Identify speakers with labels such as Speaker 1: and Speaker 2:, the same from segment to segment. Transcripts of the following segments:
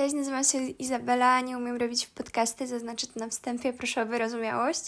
Speaker 1: Cześć, nazywam się Izabela, nie umiem robić podcasty, zaznaczę to na wstępie, proszę o wyrozumiałość.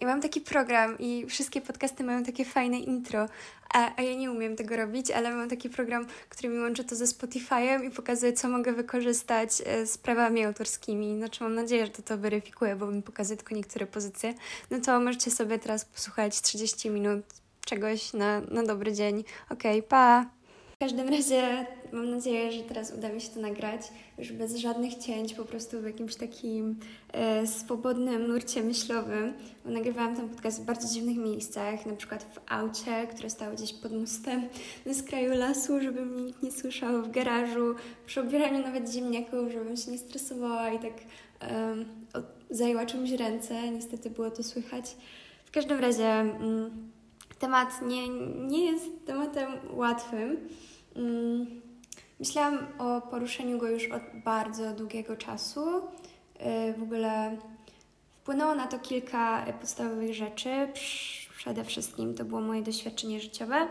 Speaker 1: I mam taki program i wszystkie podcasty mają takie fajne intro, a, a ja nie umiem tego robić, ale mam taki program, który mi łączy to ze Spotify'em i pokazuje, co mogę wykorzystać e, z prawami autorskimi. Znaczy mam nadzieję, że to to weryfikuje, bo mi pokazuje tylko niektóre pozycje. No to możecie sobie teraz posłuchać 30 minut czegoś na, na dobry dzień. Okej, okay, pa! W każdym razie mam nadzieję, że teraz uda mi się to nagrać już bez żadnych cięć, po prostu w jakimś takim e, swobodnym nurcie myślowym. Bo nagrywałam ten podcast w bardzo dziwnych miejscach, na przykład w aucie, które stało gdzieś pod mostem na skraju lasu, żeby mnie nikt nie słyszał, w garażu, przy obieraniu nawet ziemniaków, żebym się nie stresowała i tak e, zajęła czymś ręce. Niestety było to słychać. W każdym razie... Mm, temat nie, nie jest tematem łatwym. Mm, myślałam o poruszeniu go już od bardzo długiego czasu. Y, w ogóle wpłynęło na to kilka podstawowych rzeczy. Przede wszystkim to było moje doświadczenie życiowe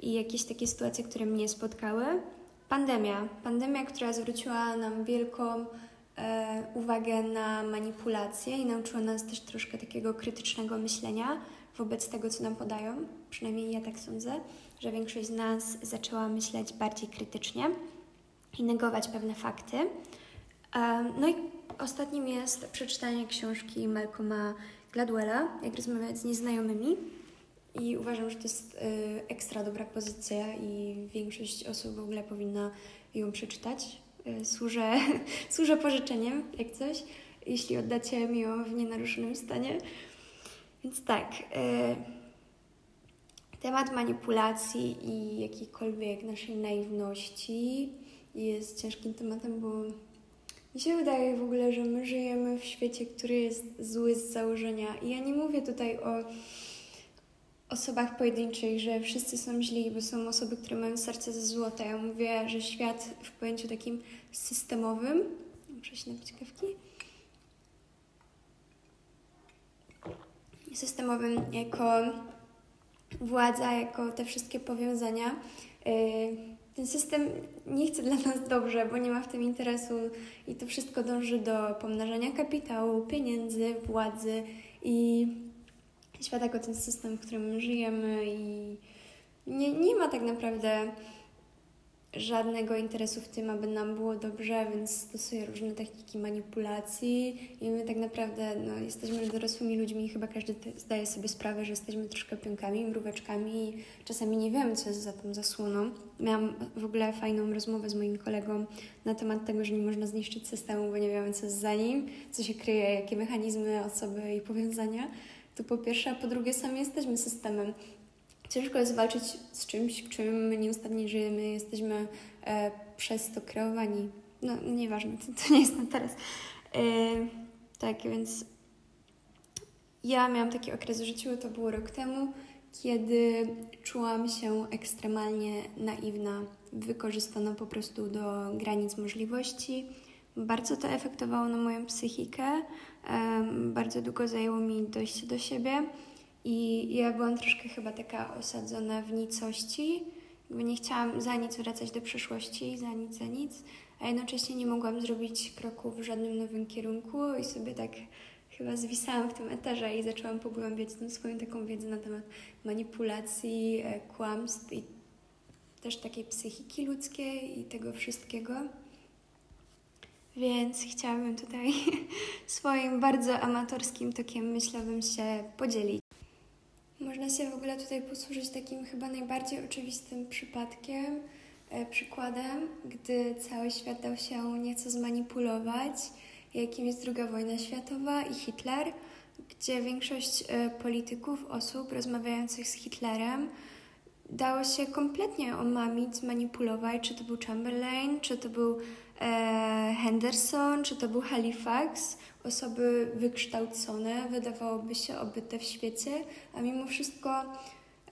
Speaker 1: i jakieś takie sytuacje, które mnie spotkały. Pandemia. Pandemia, która zwróciła nam wielką e, uwagę na manipulacje i nauczyła nas też troszkę takiego krytycznego myślenia wobec tego, co nam podają. Przynajmniej ja tak sądzę, że większość z nas zaczęła myśleć bardziej krytycznie i negować pewne fakty. No i ostatnim jest przeczytanie książki Malcolma Gladwella, jak rozmawiać z nieznajomymi. I uważam, że to jest y, ekstra dobra pozycja i większość osób w ogóle powinna ją przeczytać. Y, służę, służę pożyczeniem, jak coś, jeśli oddacie mi ją w nienaruszonym stanie. Więc tak, y, temat manipulacji i jakiejkolwiek naszej naiwności jest ciężkim tematem, bo mi się wydaje w ogóle, że my żyjemy w świecie, który jest zły z założenia. I ja nie mówię tutaj o osobach pojedynczych, że wszyscy są źli, bo są osoby, które mają serce ze złota. Ja mówię, że świat w pojęciu takim systemowym. Muszę się napić kawki systemowym jako władza, jako te wszystkie powiązania. Y, ten system nie chce dla nas dobrze, bo nie ma w tym interesu i to wszystko dąży do pomnażania kapitału, pieniędzy, władzy i świata jako ten system, w którym żyjemy i nie, nie ma tak naprawdę żadnego interesu w tym, aby nam było dobrze, więc stosuję różne techniki manipulacji i my tak naprawdę no, jesteśmy dorosłymi ludźmi i chyba każdy zdaje sobie sprawę, że jesteśmy troszkę pionkami, mróweczkami i czasami nie wiemy, co jest za tą zasłoną. Miałam w ogóle fajną rozmowę z moim kolegą na temat tego, że nie można zniszczyć systemu, bo nie wiemy, co jest za nim, co się kryje, jakie mechanizmy, osoby i powiązania. To po pierwsze, a po drugie, sami jesteśmy systemem ciężko jest walczyć z czymś, w czym nieustannie żyjemy, jesteśmy e, przez to kreowani. No, nieważne, to, to nie jest na teraz. E, tak, więc ja miałam taki okres w życiu, to było rok temu, kiedy czułam się ekstremalnie naiwna, wykorzystana po prostu do granic możliwości. Bardzo to efektowało na moją psychikę. E, bardzo długo zajęło mi dojście do siebie. I ja byłam troszkę chyba taka osadzona w nicości. Jakby nie chciałam za nic wracać do przeszłości, za nic, za nic, a jednocześnie nie mogłam zrobić kroku w żadnym nowym kierunku i sobie tak chyba zwisałam w tym eterze i zaczęłam pogłębiać tą swoją taką wiedzę na temat manipulacji, e, kłamstw i też takiej psychiki ludzkiej i tego wszystkiego. Więc chciałabym tutaj swoim bardzo amatorskim tokiem myślowym się podzielić. Można się w ogóle tutaj posłużyć takim chyba najbardziej oczywistym przypadkiem, e, przykładem, gdy cały świat dał się nieco zmanipulować, jakim jest II wojna światowa i Hitler, gdzie większość e, polityków, osób rozmawiających z Hitlerem dało się kompletnie omamić, zmanipulować, czy to był Chamberlain, czy to był Henderson, czy to był Halifax, osoby wykształcone, wydawałoby się obyte w świecie, a mimo wszystko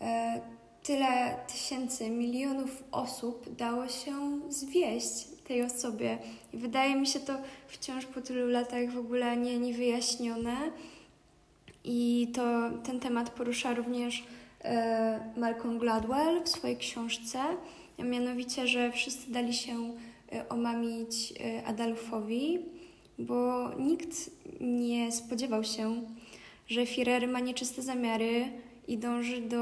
Speaker 1: e, tyle tysięcy, milionów osób dało się zwieść tej osobie. I wydaje mi się to wciąż po tylu latach w ogóle nie, niewyjaśnione. I to ten temat porusza również e, Malcolm Gladwell w swojej książce, a mianowicie, że wszyscy dali się e, omamić e, Adolfowi, bo nikt nie spodziewał się, że Führer ma nieczyste zamiary i dąży do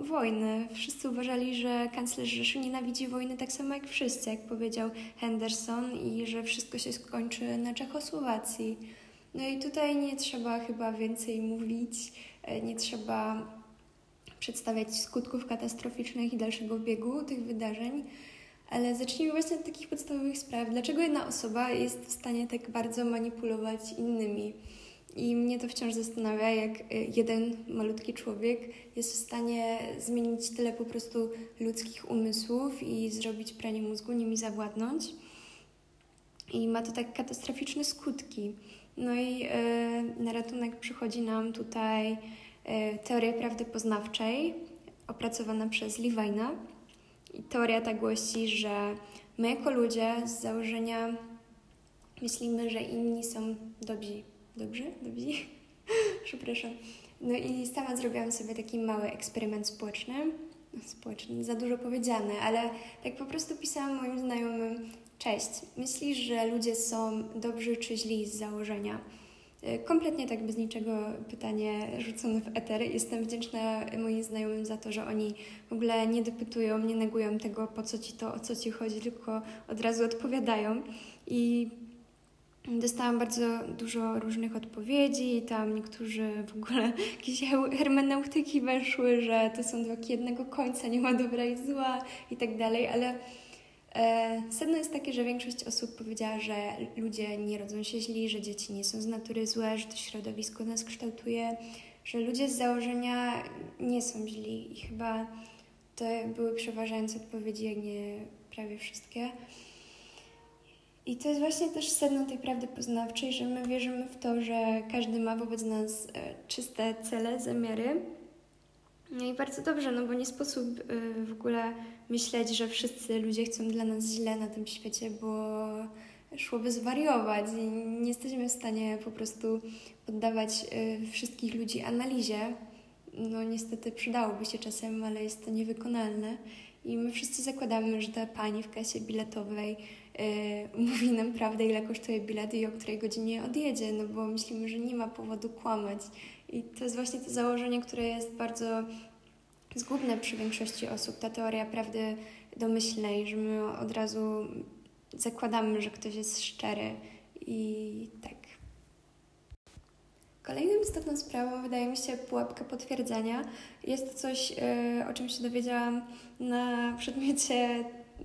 Speaker 1: wojny. Wszyscy uważali, że kanclerz Rzeszy nienawidzi wojny tak samo jak wszyscy, jak powiedział Henderson, i że wszystko się skończy na Czechosłowacji. No i tutaj nie trzeba chyba więcej mówić, nie trzeba przedstawiać skutków katastroficznych i dalszego biegu tych wydarzeń. Ale zacznijmy właśnie od takich podstawowych spraw. Dlaczego jedna osoba jest w stanie tak bardzo manipulować innymi? I mnie to wciąż zastanawia, jak y, jeden malutki człowiek jest w stanie zmienić tyle po prostu ludzkich umysłów i zrobić pranie mózgu, nimi zawładnąć. I ma to tak katastroficzne skutki. No i yy, na ratunek przychodzi nam tutaj yy, teoria prawdy poznawczej, opracowana przez Levina. I teoria ta głosi, że my jako ludzie z założenia myślimy, że inni są dobrzy. Dobrzy? Dobrzy? Przepraszam. No i sama zrobiłam sobie taki mały eksperyment społeczny. Społeczny, za dużo powiedziane, ale tak po prostu pisałam moim znajomym: Cześć, myślisz, że ludzie są dobrzy czy źli z założenia? Kompletnie tak bez niczego pytanie rzucone w eter. Jestem wdzięczna moim znajomym za to, że oni w ogóle nie dopytują, nie negują tego, po co ci to, o co ci chodzi, tylko od razu odpowiadają. I dostałam bardzo dużo różnych odpowiedzi tam niektórzy w ogóle jakieś hermeneutyki weszły, że to są dwa jednego końca, nie ma dobra i zła i tak dalej, ale sedno jest takie, że większość osób powiedziała, że ludzie nie rodzą się źli, że dzieci nie są z natury złe, że to środowisko nas kształtuje, że ludzie z założenia nie są źli i chyba to były przeważające odpowiedzi, jak nie prawie wszystkie. I to jest właśnie też sedno tej prawdy poznawczej, że my wierzymy w to, że każdy ma wobec nas e, czyste cele, zamiary no i bardzo dobrze, no bo nie sposób y, w ogóle myśleć, że wszyscy ludzie chcą dla nas źle na tym świecie, bo szłoby zwariować i nie jesteśmy w stanie po prostu poddawać y, wszystkich ludzi analizie. No niestety przydałoby się czasem, ale jest to niewykonalne. I my wszyscy zakładamy, że ta pani w kasie biletowej yy, mówi nam prawdę, ile kosztuje bilet i o której godzinie odjedzie, no bo myślimy, że nie ma powodu kłamać. I to jest właśnie to założenie, które jest bardzo zgubne przy większości osób, ta teoria prawdy domyślnej, że my od razu zakładamy, że ktoś jest szczery i tak. Kolejną istotną sprawą wydaje mi się pułapka potwierdzenia. Jest to coś, e, o czym się dowiedziałam na przedmiocie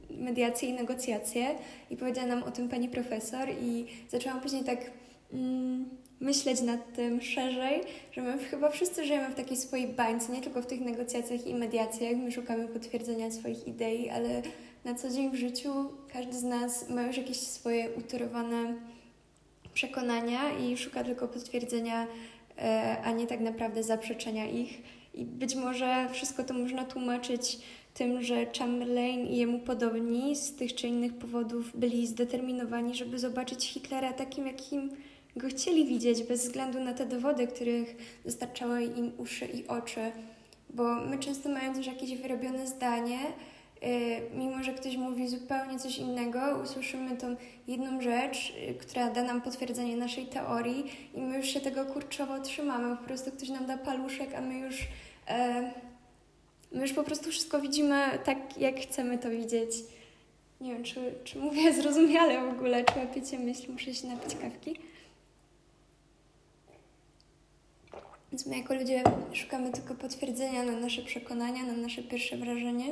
Speaker 1: mediacje i negocjacje i powiedziała nam o tym pani profesor i zaczęłam później tak mm, myśleć nad tym szerzej, że my chyba wszyscy żyjemy w takiej swojej bańce, nie tylko w tych negocjacjach i mediacjach, my szukamy potwierdzenia swoich idei, ale na co dzień w życiu każdy z nas ma już jakieś swoje utorowane przekonania i szuka tylko potwierdzenia, e, a nie tak naprawdę zaprzeczenia ich. I być może wszystko to można tłumaczyć tym, że Chamberlain i jemu podobni z tych czy innych powodów byli zdeterminowani, żeby zobaczyć Hitlera takim, jakim go chcieli widzieć bez względu na te dowody, których dostarczały im uszy i oczy. Bo my często mając już jakieś wyrobione zdanie, yy, mimo że ktoś mówi zupełnie coś innego, usłyszymy tą jedną rzecz, yy, która da nam potwierdzenie naszej teorii i my już się tego kurczowo trzymamy. Po prostu ktoś nam da paluszek, a my już, yy, my już po prostu wszystko widzimy tak, jak chcemy to widzieć. Nie wiem, czy, czy mówię zrozumiale w ogóle, czy łapiecie myśl, muszę się napić kawki. Więc my jako ludzie szukamy tylko potwierdzenia na nasze przekonania, na nasze pierwsze wrażenie.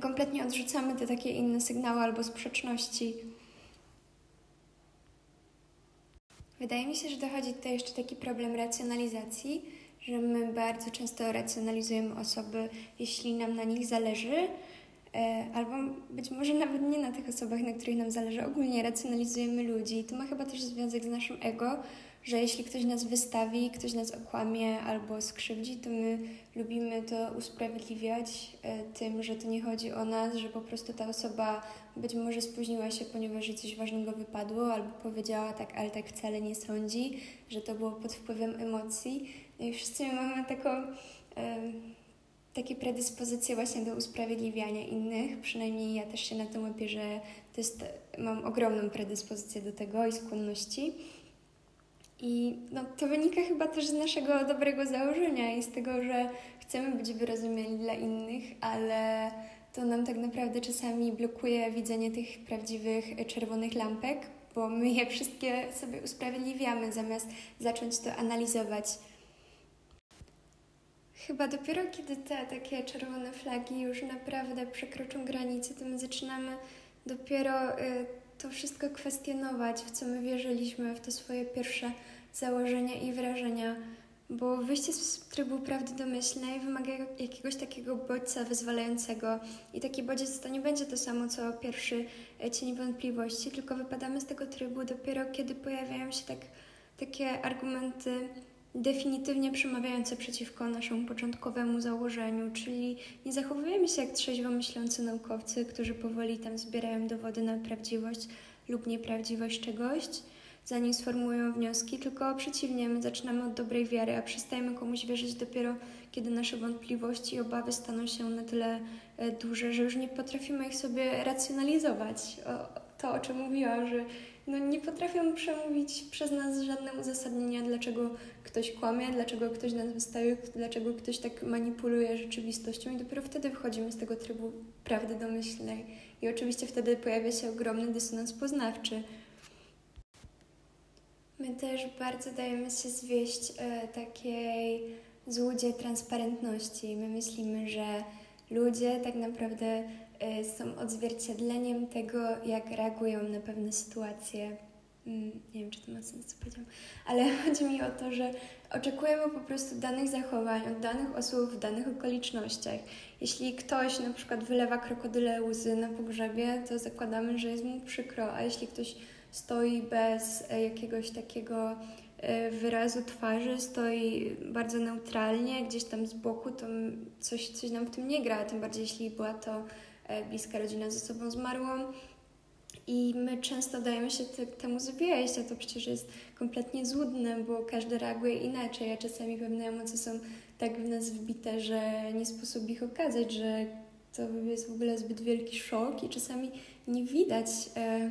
Speaker 1: Kompletnie odrzucamy te takie inne sygnały albo sprzeczności. Wydaje mi się, że dochodzi tutaj jeszcze taki problem racjonalizacji, że my bardzo często racjonalizujemy osoby, jeśli nam na nich zależy, e, albo być może nawet nie na tych osobach, na których nam zależy. Ogólnie racjonalizujemy ludzi. To ma chyba też związek z naszym ego, że jeśli ktoś nas wystawi, ktoś nas okłamie albo skrzywdzi, to my lubimy to usprawiedliwiać e, tym, że to nie chodzi o nas, że po prostu ta osoba być może spóźniła się, ponieważ coś ważnego wypadło, albo powiedziała tak, ale tak wcale nie sądzi, że to było pod wpływem emocji. No I wszyscy mamy taką takie predyspozycje właśnie do usprawiedliwiania innych. Przynajmniej ja też się na tym łapię, że to jest, mam ogromną predyspozycję do tego i skłonności. I no, to wynika chyba też z naszego dobrego założenia i z tego, że chcemy być wyrozumiali dla innych, ale to nam tak naprawdę czasami blokuje widzenie tych prawdziwych czerwonych lampek, bo my je wszystkie sobie usprawiedliwiamy, zamiast zacząć to analizować. Chyba dopiero kiedy te takie czerwone flagi już naprawdę przekroczą granice, to my zaczynamy dopiero y, to wszystko kwestionować, w co my wierzyliśmy, w te swoje pierwsze założenia i wrażenia, bo wyjście z trybu prawdy domyślnej wymaga jakiegoś takiego bodźca wyzwalającego i taki bodziec to nie będzie to samo, co pierwszy e, cień wątpliwości, tylko wypadamy z tego trybu dopiero, kiedy pojawiają się tak, takie argumenty definitywnie przemawiające przeciwko naszemu początkowemu założeniu, czyli nie zachowujemy się jak trzeźwo myślący naukowcy, którzy powoli tam zbierają dowody na prawdziwość lub nieprawdziwość czegoś, zanim sformułują wnioski, tylko przeciwnie, my zaczynamy od dobrej wiary, a przestajemy komuś wierzyć dopiero, kiedy nasze wątpliwości i obawy staną się na tyle e, duże, że już nie potrafimy ich sobie racjonalizować. O, to, o czym mówiłam, że no nie potrafią przemówić przez nas żadne uzasadnienia, dlaczego ktoś kłamie, dlaczego ktoś nas wystawił, dlaczego ktoś tak manipuluje rzeczywistością i dopiero wtedy wychodzimy z tego trybu prawdy domyślnej. I oczywiście wtedy pojawia się ogromny dysonans poznawczy. My też bardzo dajemy się zwieść e, takiej złudzie transparentności. My myślimy, że ludzie tak naprawdę są odzwierciedleniem tego, jak reagują na pewne sytuacje. Mm, nie wiem, czy to ma sens, co powiedziałam, ale chodzi mi o to, że oczekujemy po prostu danych zachowań od danych osób w danych okolicznościach. Jeśli ktoś na przykład wylewa krokodyle łzy na pogrzebie, to zakładamy, że jest mu przykro, a jeśli ktoś stoi bez e, jakiegoś takiego e, wyrazu twarzy, stoi bardzo neutralnie, gdzieś tam z boku, to coś, coś nam w tym nie gra, tym bardziej jeśli była to bliska rodzina ze sobą zmarłą. I my często dajemy się te, temu zwieść, a to przecież jest kompletnie złudne, bo każdy reaguje inaczej, a czasami pewne emocje są tak w nas wbite, że nie sposób ich okazać, że to jest w ogóle zbyt wielki szok i czasami nie widać, e,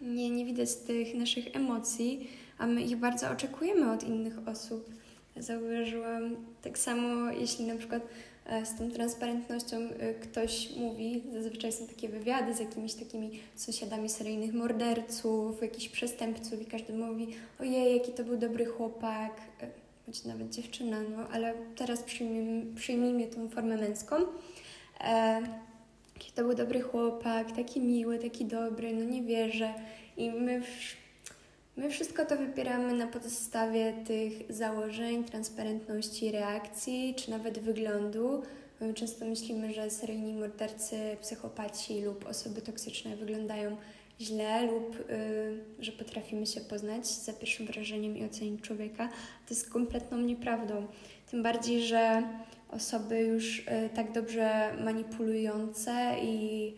Speaker 1: nie, nie widać tych naszych emocji, a my ich bardzo oczekujemy od innych osób. Zauważyłam tak samo, jeśli na przykład E, z tą transparentnością e, ktoś mówi, zazwyczaj są takie wywiady z jakimiś takimi sąsiadami seryjnych morderców, jakichś przestępców i każdy mówi, ojej, jaki to był dobry chłopak, e, bądź nawet dziewczyna, no ale teraz przyjmijmy, przyjmijmy tą formę męską. E, jaki to był dobry chłopak, taki miły, taki dobry, no nie wierzę. I my My wszystko to wybieramy na podstawie tych założeń, transparentności reakcji, czy nawet wyglądu. My często myślimy, że seryjni mordercy, psychopaci lub osoby toksyczne wyglądają źle lub y, że potrafimy się poznać za pierwszym wrażeniem i ocenić człowieka. To jest kompletną nieprawdą. Tym bardziej, że osoby już y, tak dobrze manipulujące i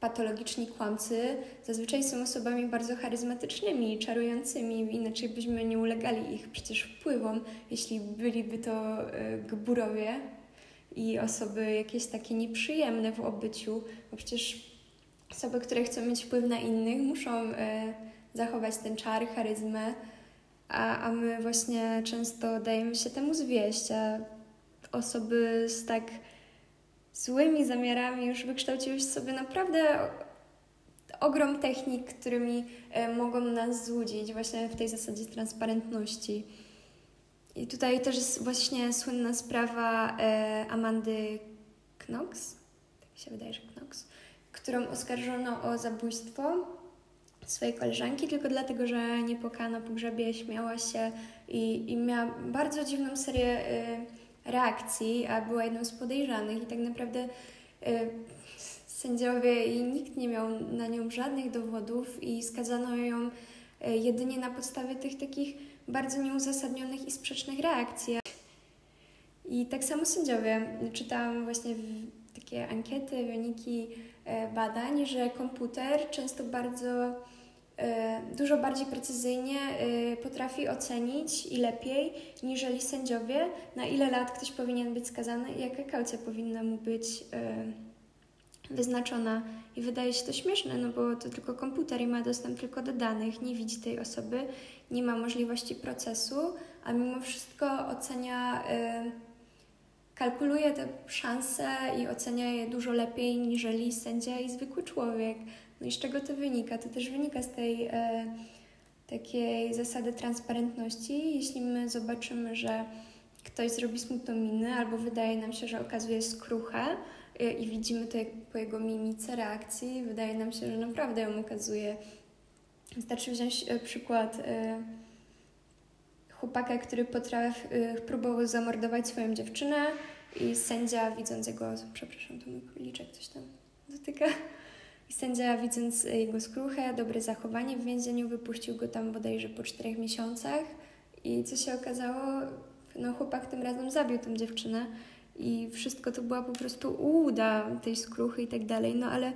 Speaker 1: patologiczni kłamcy zazwyczaj są osobami bardzo charyzmatycznymi, czarującymi, inaczej byśmy nie ulegali ich przecież wpływom, jeśli byliby to e, gburowie i osoby jakieś takie nieprzyjemne w obyciu, bo przecież osoby, które chcą mieć wpływ na innych, muszą e, zachować ten czar, charyzmę, a, a my właśnie często dajemy się temu zwieść, a osoby z tak złymi zamiarami już wykształciłeś sobie naprawdę ogrom technik, którymi e, mogą nas złudzić właśnie w tej zasadzie transparentności. I tutaj też jest właśnie słynna sprawa e, Amandy Knox, tak się wydaje, że Knox, którą oskarżono o zabójstwo swojej koleżanki tylko dlatego, że nie płakała na pogrzebie, śmiała się i, i miała bardzo dziwną serię e, reakcji, a była jedną z podejrzanych i tak naprawdę y, sędziowie i nikt nie miał na nią żadnych dowodów i skazano ją y, jedynie na podstawie tych takich bardzo nieuzasadnionych i sprzecznych reakcji. I tak samo sędziowie. Czytałam właśnie takie ankiety, wyniki y, badań, że komputer często bardzo dużo bardziej precyzyjnie potrafi ocenić i lepiej niżeli sędziowie, na ile lat ktoś powinien być skazany i jaka kaucja powinna mu być wyznaczona. I wydaje się to śmieszne, no bo to tylko komputer i ma dostęp tylko do danych, nie widzi tej osoby, nie ma możliwości procesu, a mimo wszystko ocenia, y, kalkuluje te szanse i ocenia je dużo lepiej niżeli sędzia i zwykły człowiek. No i z czego to wynika? To też wynika z tej y, takiej zasady transparentności. Jeśli my zobaczymy, że ktoś zrobi smutną minę albo wydaje nam się, że okazuje skruchę, Y, i widzimy to po jego mimice, reakcji. Wydaje nam się, że naprawdę ją okazuje. Wystarczy wziąć y, przykład y, chłopaka, który potrafi, próbował zamordować swoją dziewczynę i sędzia widząc jego, przepraszam, to mój króliczek coś tam dotyka, i sędzia widząc jego skruchę, dobre zachowanie w więzieniu, wypuścił go tam bodajże po czterech miesiącach. I co się okazało, no chłopak tym razem zabił tą dziewczynę. I wszystko to była po prostu uda tej skruchy i tak dalej, no ale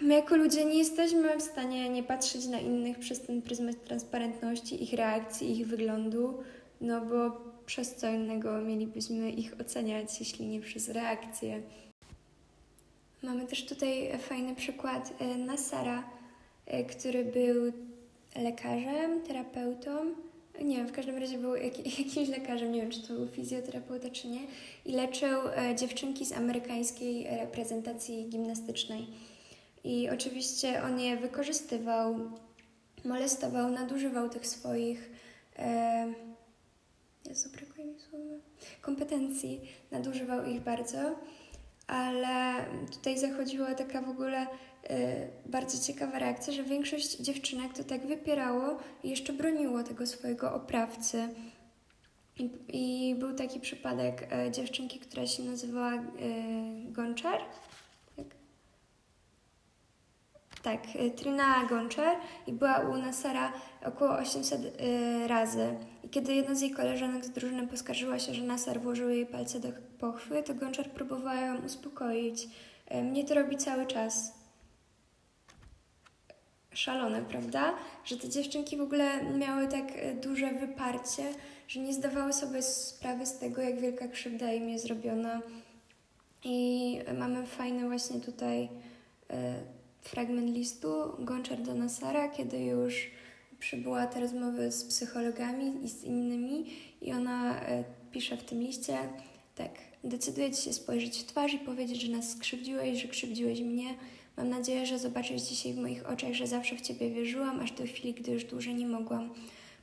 Speaker 1: my jako ludzie nie jesteśmy w stanie nie patrzeć na innych przez ten pryzmat transparentności, ich reakcji, ich wyglądu, no bo przez co innego mielibyśmy ich oceniać, jeśli nie przez reakcje. Mamy też tutaj fajny przykład e, Nasara, e, który był lekarzem, terapeutą, nie wiem, w każdym razie był jak, jakimś lekarzem, nie wiem, czy to był fizjoterapeuta, czy nie, i leczył e, dziewczynki z amerykańskiej reprezentacji gimnastycznej. I oczywiście on je wykorzystywał, molestował, nadużywał tych swoich e, Jezu, mi słowa, kompetencji, nadużywał ich bardzo, ale tutaj zachodziła taka w ogóle Y, bardzo ciekawa reakcja, że większość dziewczynek to tak wypierało i jeszcze broniło tego swojego oprawcy. I, i był taki przypadek e, dziewczynki, która się nazywała e, Gonczar. Tak, tak e, Trina Gonczar i była u Nasara około 800 e, razy. I kiedy jedna z jej koleżanek z drużyny poskarżyła się, że Nasar włożył jej palce do pochwy, to Gonczar próbowała ją uspokoić. E, mnie to robi cały czas szalone, prawda? Że te dziewczynki w ogóle miały tak e, duże wyparcie, że nie zdawały sobie sprawy z tego, jak wielka krzywda im jest zrobiona. I mamy fajny właśnie tutaj e, fragment listu Gonczar do Nasara, kiedy już przybyła te rozmowy z psychologami i z innymi i ona pisze w tym liście tak, decyduję Ci się spojrzeć w twarz i powiedzieć, że nas skrzywdziłeś, że krzywdziłeś mnie, Mam nadzieję, że zobaczysz dzisiaj w moich oczach, że zawsze w Ciebie wierzyłam, aż do chwili, gdy już dłużej nie mogłam.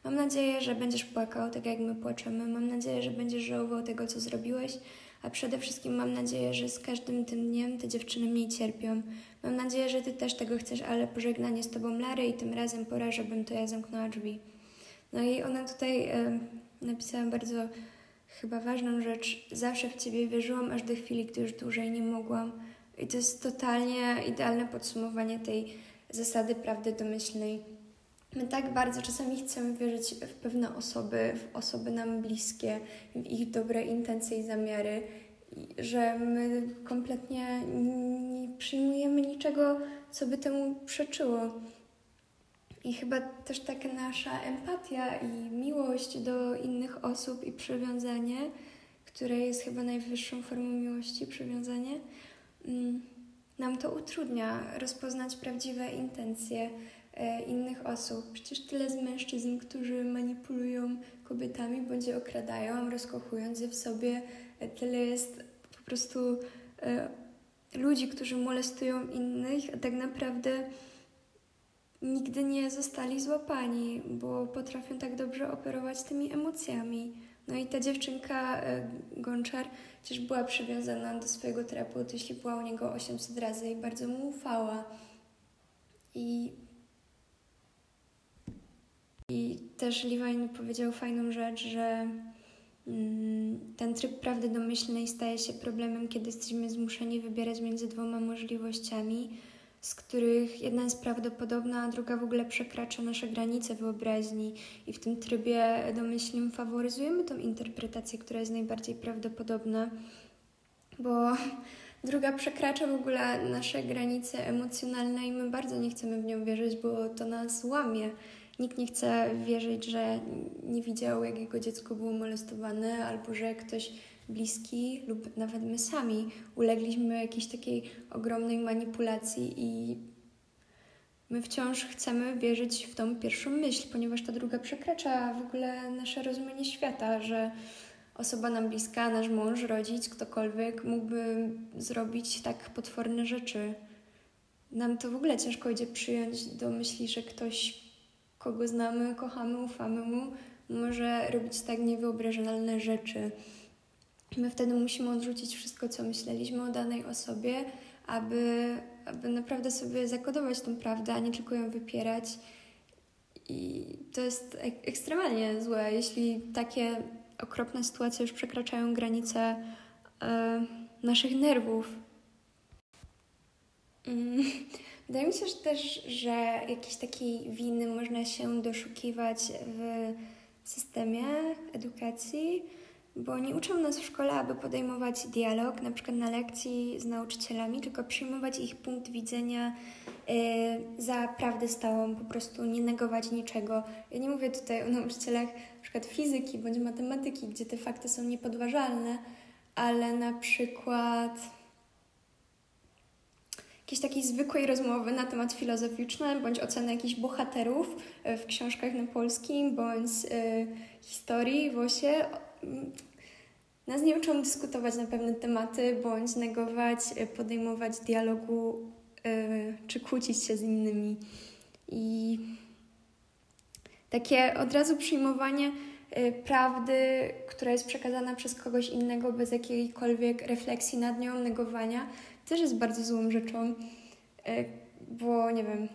Speaker 1: Mam nadzieję, że będziesz płakał tak jak my płaczemy. Mam nadzieję, że będziesz żałował tego, co zrobiłeś, a przede wszystkim mam nadzieję, że z każdym tym dniem te dziewczyny mniej cierpią. Mam nadzieję, że Ty też tego chcesz, ale pożegnanie z Tobą Lary i tym razem pora, żebym to ja zamknęła drzwi. No i ona tutaj e, napisała bardzo chyba ważną rzecz. Zawsze w Ciebie wierzyłam, aż do chwili, gdy już dłużej nie mogłam. I to jest totalnie idealne podsumowanie tej zasady prawdy domyślnej. My tak bardzo czasami chcemy wierzyć w pewne osoby, w osoby nam bliskie, w ich dobre intencje i zamiary, że my kompletnie nie przyjmujemy niczego, co by temu przeczyło. I chyba też taka nasza empatia i miłość do innych osób i przywiązanie, które jest chyba najwyższą formą miłości, przywiązanie, Mm, nam to utrudnia rozpoznać prawdziwe intencje e, innych osób. Przecież tyle z mężczyzn, którzy manipulują kobietami bądź je okradają, rozkochując je w sobie. E, tyle jest po prostu e, ludzi, którzy molestują innych, a tak naprawdę nigdy nie zostali złapani, bo potrafią tak dobrze operować tymi emocjami. No i ta dziewczynka e, Gonczar też była przywiązana do swojego terapeuty, jeśli była u niego 800 razy i bardzo mu ufała. I, i też Lewine powiedział fajną rzecz, że mm, ten tryb prawdy domyślnej staje się problemem, kiedy jesteśmy zmuszeni wybierać między dwoma możliwościami z których jedna jest prawdopodobna, a druga w ogóle przekracza nasze granice wyobraźni i w tym trybie domyślnym faworyzujemy tą interpretację, która jest najbardziej prawdopodobna, bo druga przekracza w ogóle nasze granice emocjonalne i my bardzo nie chcemy w nią wierzyć, bo to nas łamie. Nikt nie chce wierzyć, że nie widział, jak jego dziecko było molestowane, albo że ktoś bliski lub nawet my sami ulegliśmy jakiejś takiej ogromnej manipulacji i my wciąż chcemy wierzyć w tą pierwszą myśl, ponieważ ta druga przekracza w ogóle nasze rozumienie świata, że osoba nam bliska, nasz mąż, rodzic, ktokolwiek mógłby zrobić tak potworne rzeczy. Nam to w ogóle ciężko idzie przyjąć do myśli, że ktoś, kogo znamy, kochamy, ufamy mu, może robić tak niewyobrażalne rzeczy. My wtedy musimy odrzucić wszystko, co myśleliśmy o danej osobie, aby, aby naprawdę sobie zakodować tą prawdę, a nie tylko ją wypierać. I to jest ek ekstremalnie złe, jeśli takie okropne sytuacje już przekraczają granice e, naszych nerwów. Mm. Wydaje mi się że też, że jakiejś takiej winy można się doszukiwać w systemie edukacji, bo nie uczą nas w szkole, aby podejmować dialog, na przykład na lekcji z nauczycielami, tylko przyjmować ich punkt widzenia y, za prawdę stałą, po prostu nie negować niczego. Ja nie mówię tutaj o nauczycielach na przykład fizyki bądź matematyki, gdzie te fakty są niepodważalne, ale na przykład jakiejś takiej zwykłej rozmowy na temat filozoficzny, bądź oceny jakichś bohaterów y, w książkach na polskim, bądź y, historii w osie nas nie uczą dyskutować na pewne tematy, bądź negować, e, podejmować dialogu yy, czy kłócić się z innymi. I takie od razu przyjmowanie yy, prawdy, która jest przekazana przez kogoś innego bez jakiejkolwiek refleksji nad nią, negowania, też jest bardzo złą rzeczą, bo nie wiem.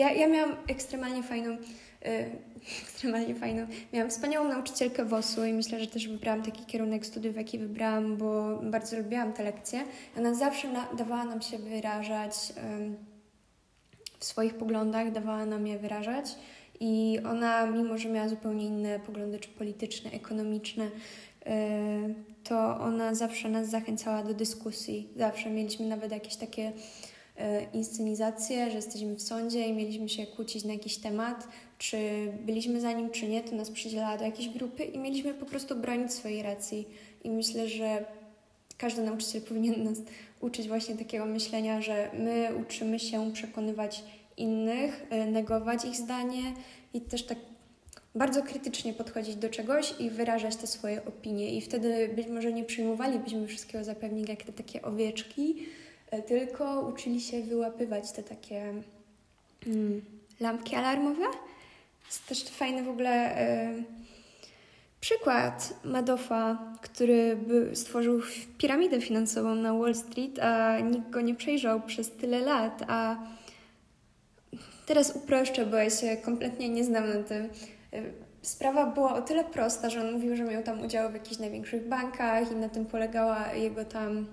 Speaker 1: Ja, ja miałam ekstremalnie fajną ekstremalnie fajną. Miałam wspaniałą nauczycielkę WOS-u i myślę, że też wybrałam taki kierunek studiów, jaki wybrałam, bo bardzo lubiłam te lekcje. Ona zawsze na, dawała nam się wyrażać um, w swoich poglądach, dawała nam je wyrażać. I ona, mimo że miała zupełnie inne poglądy, czy polityczne, ekonomiczne, to ona zawsze nas zachęcała do dyskusji. Zawsze mieliśmy nawet jakieś takie E, inscenizację, że jesteśmy w sądzie i mieliśmy się kłócić na jakiś temat, czy byliśmy za nim, czy nie, to nas przydzielała do jakiejś grupy i mieliśmy po prostu bronić swojej racji. I myślę, że każdy nauczyciel powinien nas uczyć właśnie takiego myślenia, że my uczymy się przekonywać innych, e, negować ich zdanie i też tak bardzo krytycznie podchodzić do czegoś i wyrażać te swoje opinie. I wtedy być może nie przyjmowalibyśmy wszystkiego za pewnik jak te takie owieczki, E, tylko uczyli się wyłapywać te takie mm, lampki alarmowe. Jest też fajny w ogóle y, przykład Madoffa, który by stworzył piramidę finansową na Wall Street, a nikt go nie przejrzał przez tyle lat, a teraz uproszczę, bo ja się kompletnie nie znam na tym. E, sprawa była o tyle prosta, że on mówił, że miał tam udział w jakichś największych bankach i na tym polegała jego tam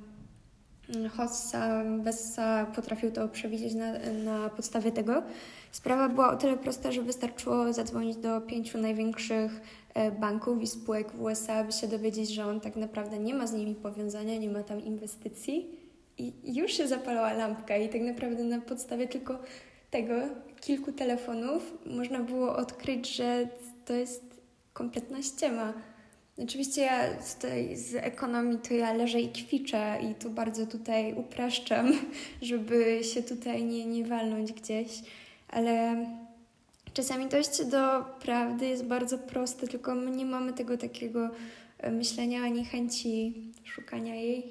Speaker 1: Hossa, Bessa potrafił to przewidzieć na, na podstawie tego. Sprawa była o tyle prosta, że wystarczyło zadzwonić do pięciu największych e, banków i spółek w USA, by się dowiedzieć, że on tak naprawdę nie ma z nimi powiązania, nie ma tam inwestycji i już się zapalała lampka i tak naprawdę na podstawie tylko tego kilku telefonów można było odkryć, że to jest kompletna ściema. Oczywiście ja tutaj z ekonomii to ja leżę i kwiczę i tu bardzo tutaj upraszczam, żeby się tutaj nie, nie walnąć gdzieś, ale czasami dojście do prawdy jest bardzo proste, tylko my nie mamy tego takiego e, myślenia ani chęci szukania jej.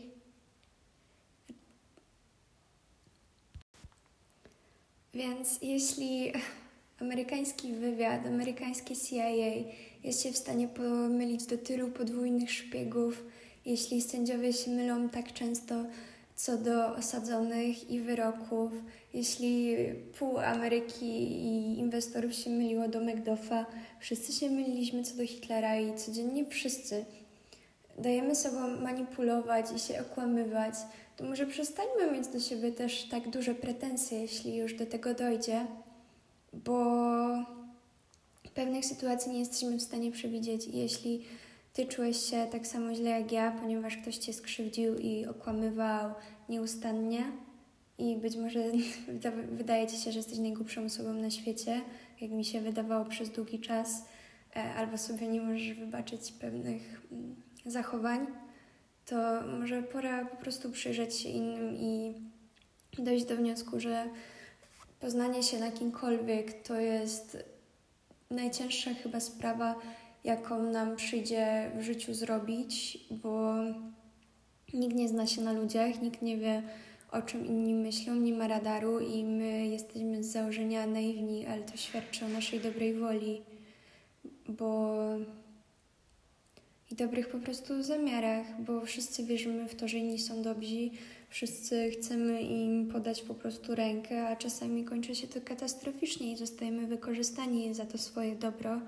Speaker 1: Więc jeśli amerykański wywiad, amerykańskie CIA jest się w stanie pomylić do tylu podwójnych szpiegów, jeśli sędziowie się mylą tak często co do osadzonych i wyroków, jeśli pół Ameryki i inwestorów się myliło do Macduffa, wszyscy się myliliśmy co do Hitlera i codziennie wszyscy dajemy sobą manipulować i się okłamywać, to może przestańmy mieć do siebie też tak duże pretensje, jeśli już do tego dojdzie, bo pewnych sytuacji nie jesteśmy w stanie przewidzieć. Jeśli Ty czułeś się tak samo źle jak ja, ponieważ ktoś Cię skrzywdził i okłamywał nieustannie i być może wydaje ci się, że jesteś najgłupszą osobą na świecie, jak mi się wydawało przez długi czas, e, albo sobie nie możesz wybaczyć pewnych mm, zachowań, to może pora po prostu przyjrzeć się innym i dojść do wniosku, że poznanie się na kimkolwiek to jest najcięższa chyba sprawa, jaką nam przyjdzie w życiu zrobić, bo nikt nie zna się na ludziach, nikt nie wie, o czym inni myślą, nie ma radaru i my jesteśmy z założenia naiwni, ale to świadczy o naszej dobrej woli, bo i dobrych po prostu zamiarach, bo wszyscy wierzymy w to, że inni są dobrzy, wszyscy chcemy im podać po prostu rękę, a czasami kończy się to katastroficznie i zostajemy wykorzystani za to swoje dobro.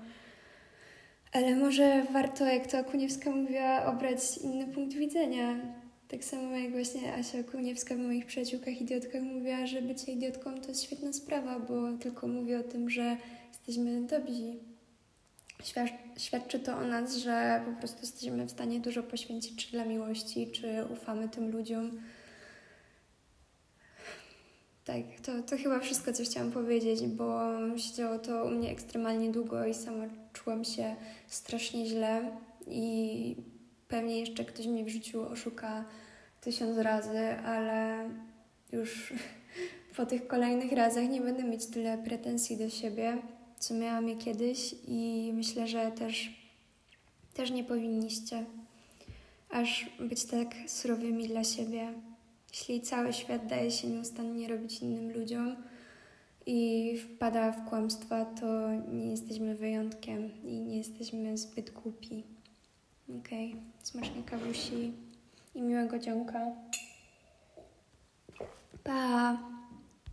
Speaker 1: Ale może warto, jak to Kuniewska mówiła, obrać inny punkt widzenia. Tak samo jak właśnie Asia Kuniewska w moich przyjaciółkach idiotkach mówiła, że bycie idiotką to jest świetna sprawa, bo tylko mówi o tym, że jesteśmy dobrzy. Świadczy to o nas, że po prostu jesteśmy w stanie dużo poświęcić czy dla miłości, czy ufamy tym ludziom. Tak, to, to chyba wszystko, co chciałam powiedzieć, bo siedziało to u mnie ekstremalnie długo i sama czułam się strasznie źle i pewnie jeszcze ktoś mnie w życiu oszuka tysiąc razy, ale już po tych kolejnych razach nie będę mieć tyle pretensji do siebie, co miałam je kiedyś i myślę, że też, też nie powinniście aż być tak surowymi dla siebie. Jeśli cały świat daje się nieustannie robić innym ludziom i wpada w kłamstwa, to nie jesteśmy wyjątkiem i nie jesteśmy zbyt głupi. Okej, okay. kawusi i miłego dzionka. Pa!